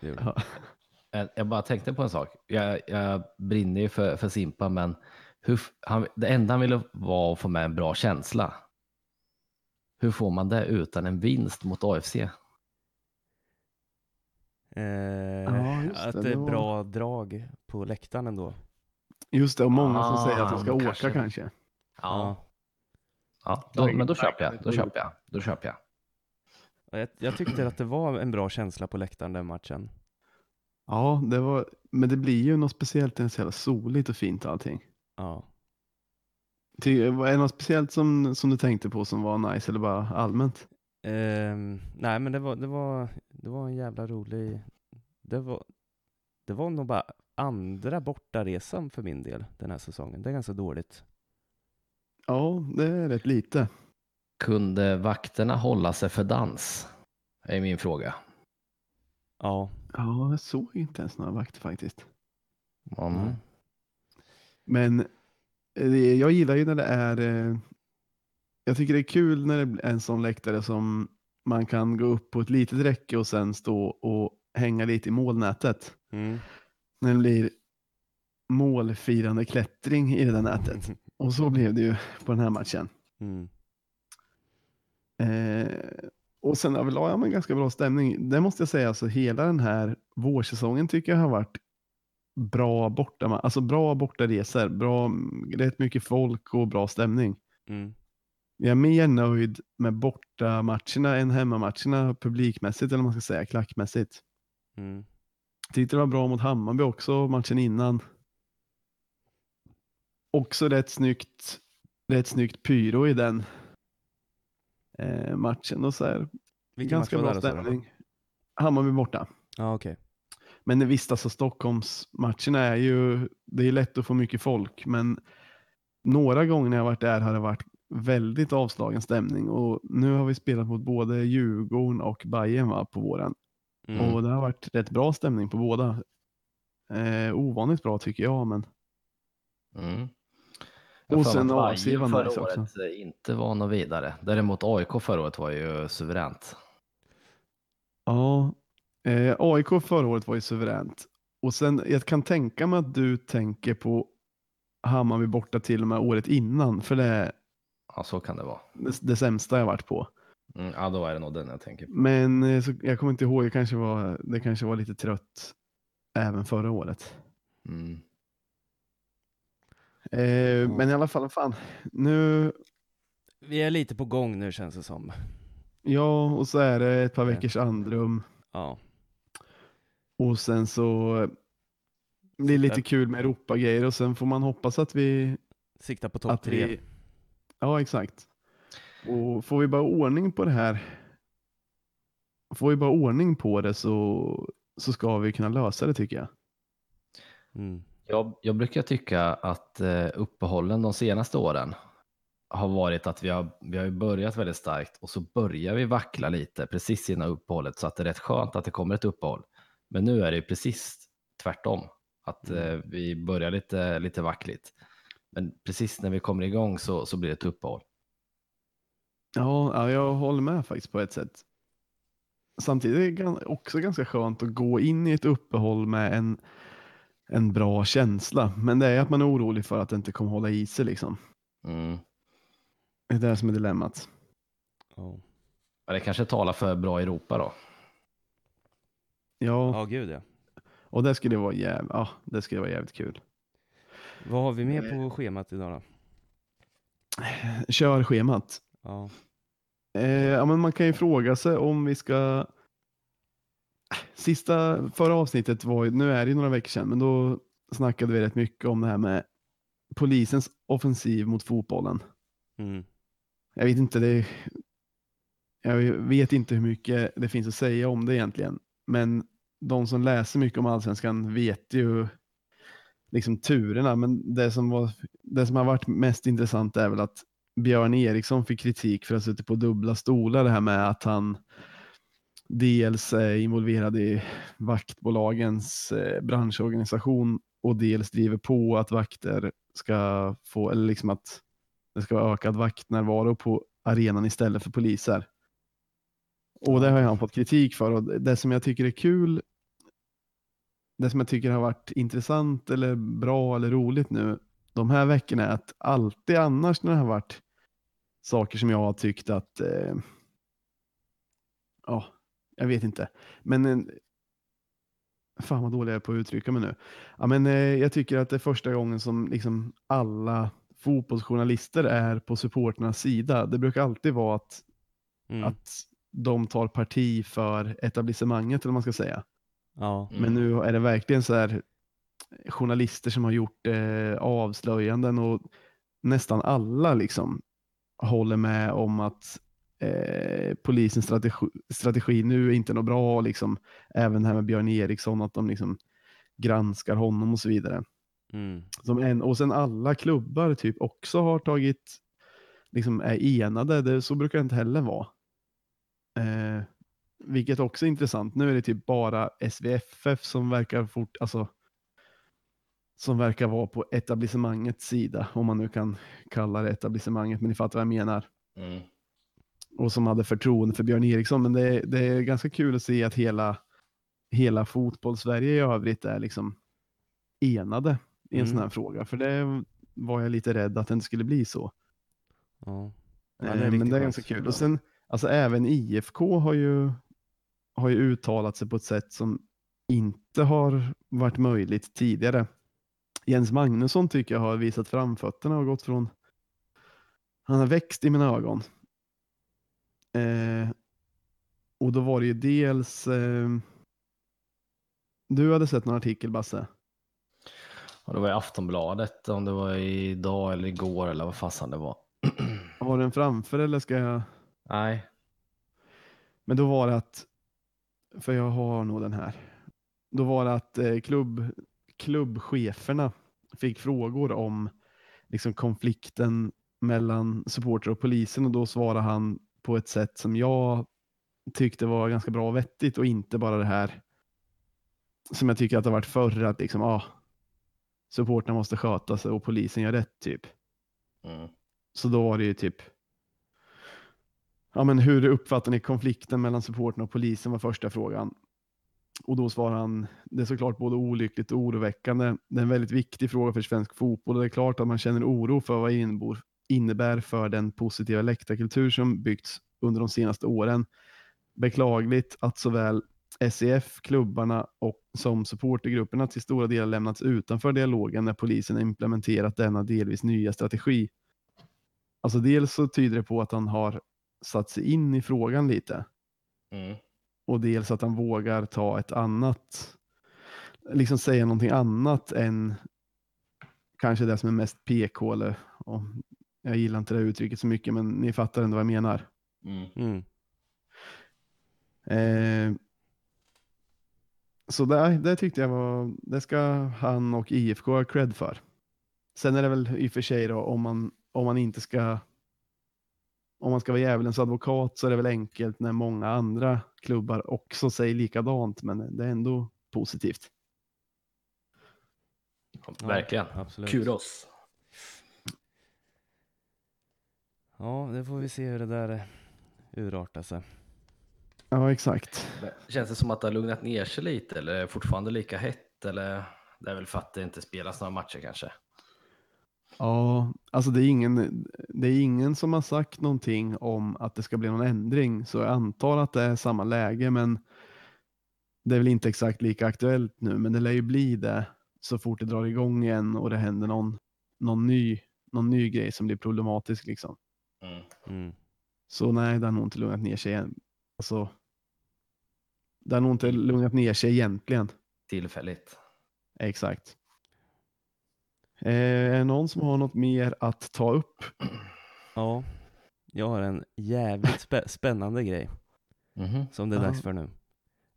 det gjorde Ja. Jag, bara tänkte på en sak. Jag, jag brinner ju för, för Simpa, men hur, han, det enda han ville var att få med en bra känsla. Hur får man det utan en vinst mot AFC? Eh, Ja, just att det, det är var- bra drag på läktaren ändå. Just det, och många Ah, som säger att de ska åka kanske. kanske. Ja, ja då, men då köper jag. Då köper jag. Då köper jag. Jag, jag tyckte att det var en bra känsla på läktaren den matchen. Ja, det var, men det blir ju något speciellt när det är så jävla soligt och fint allting. Ja. Ty, var det något speciellt som, som du tänkte på som var nice eller bara allmänt? Ehm, nej men det var, det var, det var en jävla rolig, det var, det var nog bara andra bortaresan för min del den här säsongen. Det är ganska dåligt. Ja, det är rätt lite. Kunde vakterna hålla sig för dans? Är min fråga. Ja, Ja, jag såg inte ens några vakter faktiskt. Mm. Men eh, jag gillar ju när det är, eh, jag tycker det är kul när det är en sån läktare som man kan gå upp på ett litet räcke och sen stå och hänga lite i målnätet. mm. När det blir målfirande klättring i det där nätet. [LAUGHS] Och så blev det ju på den här matchen. Mm. Eh, och sen överlag har man ganska bra stämning. Det måste jag säga, alltså hela den här vårsäsongen tycker jag har varit bra borta, alltså bra bortaresor, bra, rätt mycket folk och bra stämning. Mm. Jag är mer nöjd med bortamatcherna än hemmamatcherna publikmässigt eller vad man ska säga, klackmässigt. Mm. Tyckte det var bra mot Hammarby också, matchen innan. Också rätt snyggt, rätt snyggt pyro i den eh, matchen. Och så här, Vilken ganska match var bra det stämning. Hammarby borta. Ja, okej. Men visst, alltså Stockholmsmatcherna är ju, det är lätt att få mycket folk, men några gånger när jag varit där har det varit väldigt avslagen stämning och nu har vi spelat mot både Djurgården och Bayern va, på våren Mm. och det har varit rätt bra stämning på båda. Eh, ovanligt bra tycker jag, men Mm. Och Jag sen AFC Bayern var förra nice också. året eh, inte var något vidare. Däremot AIK förra året var ju suveränt. ja, eh, AIK förra året var ju suveränt och sen jag kan tänka mig att du tänker på Hammarby borta till och med året innan, för det är Ja, så kan det vara. det, det sämsta jag varit på. Mm, ja, då är det nog den jag tänker på. Men eh, så, jag kommer inte ihåg, det kanske, var, det kanske var lite trött även förra året. Mm. Eh, Men i alla fall, fan. Nu, Vi är lite på gång nu känns det som. ja, och så är det ett par veckors andrum Ja. och sen så blir det lite kul med Europagrejer och sen får man hoppas att vi... Sikta på topp tre. vi ja, exakt. Och får vi bara ordning på det här, får vi bara ordning på det så, så ska vi kunna lösa det tycker jag. Mm. Jag, jag brukar tycka att eh, uppehållen de senaste åren har varit att vi har, vi har börjat väldigt starkt och så börjar vi vackla lite precis innan uppehållet så att det är rätt skönt att det kommer ett uppehåll. Men nu är det ju precis tvärtom, att eh, vi börjar lite, lite vackligt. Men precis när vi kommer igång så, så blir det ett uppehåll. Ja, ja, jag håller med faktiskt på ett sätt. Samtidigt är det också ganska skönt att gå in i ett uppehåll med en, en bra känsla. Men det är att man är orolig för att det inte kommer hålla i sig. Liksom. Mm. Det är det som är dilemmat. Ja. Men det kanske talar för bra Europa då. Ja, ja, gud ja. och det skulle vara jävligt, ja, det skulle vara jävligt kul. Vad har vi mer Eh. på schemat idag då? Kör schemat. Ja. Eh, ja, men man kan ju fråga sig om vi ska... Sista, förra avsnittet var nu är det ju några veckor sedan, men då snackade vi rätt mycket om det här med polisens offensiv mot fotbollen. Mm. Jag vet inte, det, jag vet inte hur mycket det finns att säga om det egentligen, men de som läser mycket om allsvenskan vet ju liksom turerna, men det som, var, det som har varit mest intressant är väl att Björn Eriksson fick kritik för att sitta på dubbla stolar, det här med att han dels är involverad i vaktbolagens eh, branschorganisation och dels driver på att vakter ska få, eller liksom att det ska vara ökad vaktnärvaro på arenan istället för poliser. Och det har han fått kritik för och det som jag tycker är kul, det som jag tycker har varit intressant eller bra eller roligt nu de här veckorna är att alltid annars när det har varit saker som jag har tyckt att, eh, ja, jag vet inte, men en, fan vad dålig jag är på att uttrycka mig nu. Ja, men, eh, jag tycker att det är första gången som liksom alla fotbollsjournalister är på supporternas sida. Det brukar alltid vara att, Mm. att de tar parti för etablissemanget, eller vad man ska säga. Ja. Mm. Men nu är det verkligen så här journalister som har gjort eh, avslöjanden och nästan alla liksom håller med om att eh, polisens strategi, strategi nu är inte något bra. Liksom, även det här med Björn Eriksson, att de liksom granskar honom och så vidare. Mm. Som en, och sen alla klubbar typ också har tagit, liksom är enade. Det, så brukar det inte heller vara. Eh, vilket också är intressant. Nu är det typ bara SVFF som verkar fort, alltså, som verkar vara på etablissemangets sida, om man nu kan kalla det etablissemanget, men ni fattar vad jag menar. Mm. Och som hade förtroende för Björn Eriksson. Men det, det är ganska kul att se att hela, hela fotbollssverige i övrigt är liksom enade i en sån Mm. här fråga. För det var jag lite rädd att det inte skulle bli så. Ja. Ja, Eh, det är men det är ganska kul. Och sen, alltså även IFK har ju, har ju uttalat sig på ett sätt som inte har varit möjligt tidigare. Jens Magnusson tycker jag har visat framfötterna och gått från, han har växt i mina ögon. Eh, och då var det ju dels, eh, du hade sett någon artikel Basse? Och det var i Aftonbladet, om det var idag eller igår eller vad fasen det var. Har du den framför eller ska jag? Nej, Men då var det att, för jag har nog den här. Då var det att eh, klubb, klubbcheferna fick frågor om liksom, konflikten mellan supporter och polisen och då svarade han på ett sätt som jag tyckte var ganska bra och vettigt och inte bara det här som jag tycker att det har varit förr att liksom, ah, supporterna måste sköta sig och polisen gör rätt typ. mm. Så då var det ju typ, ja men hur uppfattar ni konflikten mellan supporten och polisen var första frågan. Och då svarar han, det är såklart både olyckligt och oroväckande. Det är en väldigt viktig fråga för svensk fotboll och det är klart att man känner oro för vad det innebär för den positiva läktarkultur som byggts under de senaste åren. Beklagligt att såväl SEF, klubbarna och som supportergrupperna till stora delar lämnats utanför dialogen när polisen implementerat denna delvis nya strategi. Alltså dels så tyder det på att han har satt sig in i frågan lite Mm. och dels att han vågar ta ett annat, liksom säga någonting annat än kanske det som är mest PK eller, och jag gillar inte det uttrycket så mycket men ni fattar ändå vad jag menar. Mm. Mm. Eh, så det, det tyckte jag var, det ska han och IFK ha cred för. Sen är det väl i och för sig då om man, om man inte ska om man ska vara djävulens advokat så är det väl enkelt när många andra klubbar också säger likadant men det är ändå positivt. Ja, Verkligen. Absolut. Kudos. Ja, det får vi se hur det där urartar sig. Ja exakt. Känns det som att det har lugnat ner sig lite eller är det fortfarande lika hett? Eller det är väl för att det inte spelas några matcher kanske? Ja, alltså det är, ingen, det är ingen som har sagt någonting om att det ska bli någon ändring, så jag antar att det är samma läge, men det är väl inte exakt lika aktuellt nu, men det lär ju bli det så fort det drar igång igen och det händer någon, någon, ny, någon ny grej som blir problematisk. Liksom. Mm. Mm. Så nej, det har nog inte lugnat ner sig än. Alltså, det har nog inte lugnat ner sig egentligen. Tillfälligt. Exakt. Eh, är det någon som har något mer att ta upp? Ja, jag har en jävligt spä spännande grej Mhm. som det är dags för nu.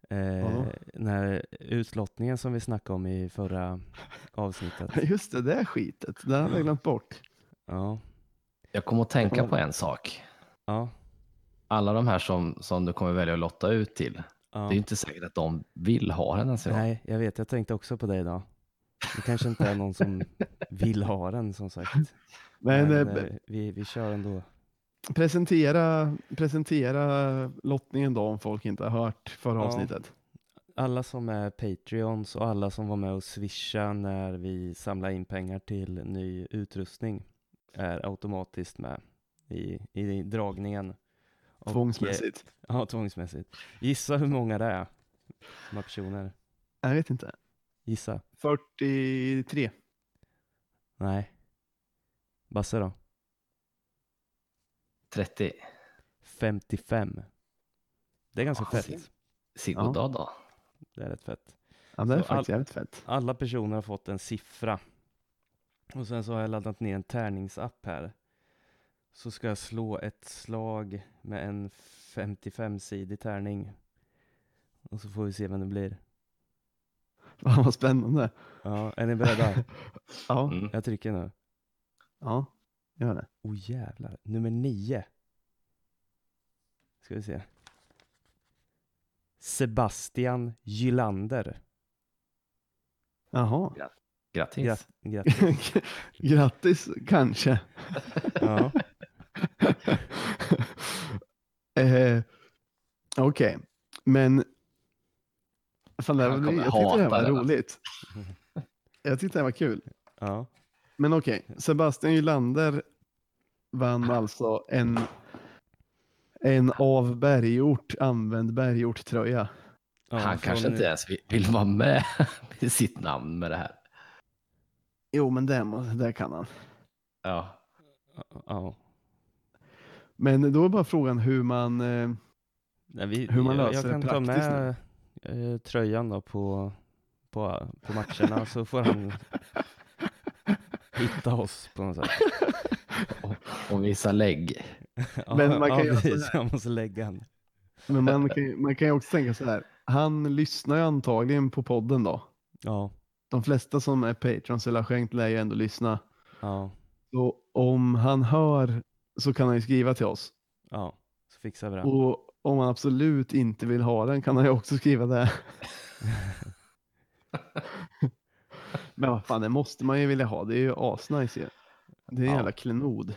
Eh, Ja. Den här utlottningen som vi snackade om i förra avsnittet. [LAUGHS] Just det, det är skitet. Det hade jag glömt bort. Ja, Jag kommer att tänka på en sak. ja, Alla de här som, som du kommer välja att lotta ut till, ja. det är ju inte säkert att de vill ha den ens. Nej, jag vet, jag tänkte också på det idag. Det kanske inte är någon som vill ha den som sagt. Men, Men eh, eh, vi, vi kör ändå. presentera, presentera lottningen då om folk inte har hört förra Ja. avsnittet. Alla som är Patreons och alla som var med och swisha när vi samlade in pengar till ny utrustning är automatiskt med i, i dragningen. Och, Tvångsmässigt. eh, Ja, tvångsmässigt. Gissa hur många det är som personer. Jag vet inte. Gissa. 43. Nej. Basse då? 30. 55. Det är ganska Ja, fett. Sigurdad då? Det är rätt fett. Ja, det är Så faktiskt all- jävligt fett. Alla personer har fått en siffra. Och sen så har jag laddat ner en tärningsapp här. Så ska jag slå ett slag med en 55-sidig tärning. Och så får vi se vem det blir. [LAUGHS] Fan vad spännande. Ja, är ni beredda? [LAUGHS] Ja, Mm. Jag trycker nu. ja, gör det. Oh jävlar. Nummer nio. Ska vi se. Sebastian Gylander. Jaha. Grattis. Grat- grattis. [LAUGHS] Grattis, kanske. Ja. eh, Okej, men fan, det, jag tyckte det var den, roligt. [LAUGHS] Jag tyckte det här var kul. ja. Men okej, Sebastian Gylander vann [LAUGHS] alltså en, en av Bergort använd Bergort-tröja. ja Han kanske inte ens vill, vill vara med [LAUGHS] med sitt namn med det här. Jo, men det, det kan han. Ja. Ja. Men då är bara frågan hur man... Eh, Nej, vi, Hur man jag, löser jag det kan ta praktiskt med eh, tröjan då på, på, på matcherna så får han hitta oss på något sätt. Och, [LAUGHS] och visa lägg. [LAUGHS] Ja, Men man kan ja, göra så precis. här. Jag måste lägga han. men man kan, ju- man kan ju också tänka så här. Han lyssnar ju antagligen på podden då. Ja, De flesta som är patrons eller har skänkt lär ju ändå lyssna. ja, Så om han hör så kan han ju skriva till oss. ja. Så fixar vi det. Och om han absolut inte vill ha den kan han ju också skriva det. [LAUGHS] Men vad fan, det måste man ju vilja ha. Det är ju asnice ju. Det är en Ja. jävla klenod.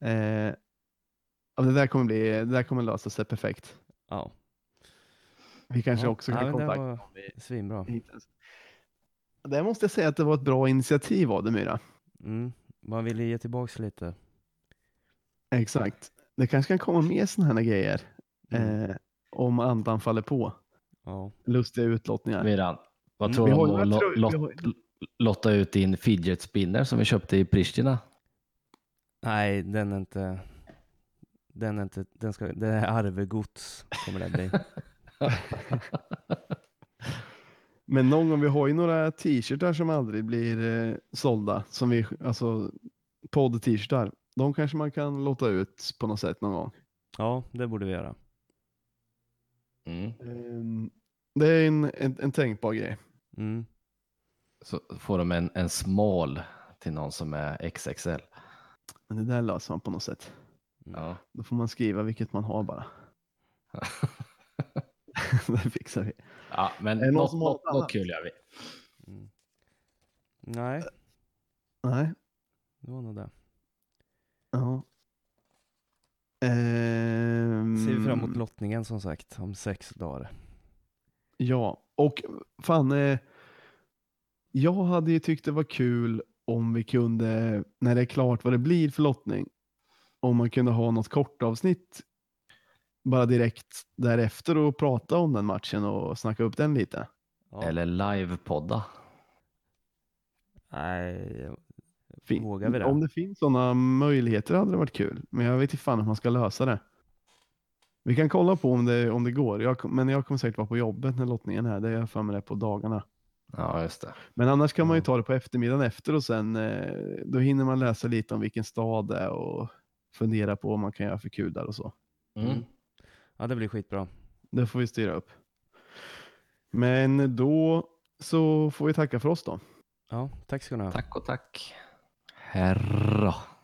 Eh, ja, det där kommer bli, det där kommer lösa sig perfekt. Ja. Vi kanske ja. också ja, kan det kontakta var svinbra. Där måste jag säga att det var ett bra initiativ av dig Myra. Mm. Man ville ge tillbaks lite. Exakt. Det kanske kan komma mer sådana här grejer. Mm. Eh, om andan faller på. Ja. Lustiga utlottningar. Miran, vad Mm, tror vi du har om att lot- lotta ut din fidget spinner som vi köpte i Pristina? Nej, den är inte... Den är inte... Den ska... Det är arvegods kommer det bli. [LAUGHS] Men någon gång, vi har ju några t-shirtar som aldrig blir eh, sålda. Som vi, alltså podd-t-shirtar. De kanske man kan låta ut på något sätt någon gång. Ja, det borde vi göra. Mm. Ehm, det är en, en, en tänkbar grej. Mm. Så får de en, en small till någon som är XXL. Men det där löser man på något sätt. Ja. Då får man skriva vilket man har bara. [LAUGHS] det fixar vi. ja, men något, något, något något kul gör vi. Mm. Nej, Nej. det var nog det. Ja. Ehm, Ser vi fram emot lottningen som sagt om sex dagar. Ja, och fan. Eh, jag hade ju tyckt det var kul om vi kunde, när det är klart vad det blir för lottning, om man kunde ha något kort avsnitt bara direkt därefter och prata om den matchen och snacka upp den lite. Ja. Eller livepodda. Nej, Fin- Vågar vi det? Om det finns sådana möjligheter hade det varit kul, men jag vet inte fan hur man ska lösa det. Vi kan kolla på om det, om det går, jag, men jag kommer säkert vara på jobbet när lottningen är, det är jag för mig det på dagarna. Ja, just det. Men annars kan man ju Ja. ta det på eftermiddagen efter och sen eh, då hinner man läsa lite om vilken stad det är och fundera på vad man kan göra för kul där och så. Mm. ja det blir skitbra. Det får vi styra upp. Men då så får vi tacka för oss då. Ja, tack ska ni ha. Tack och tack. Herra.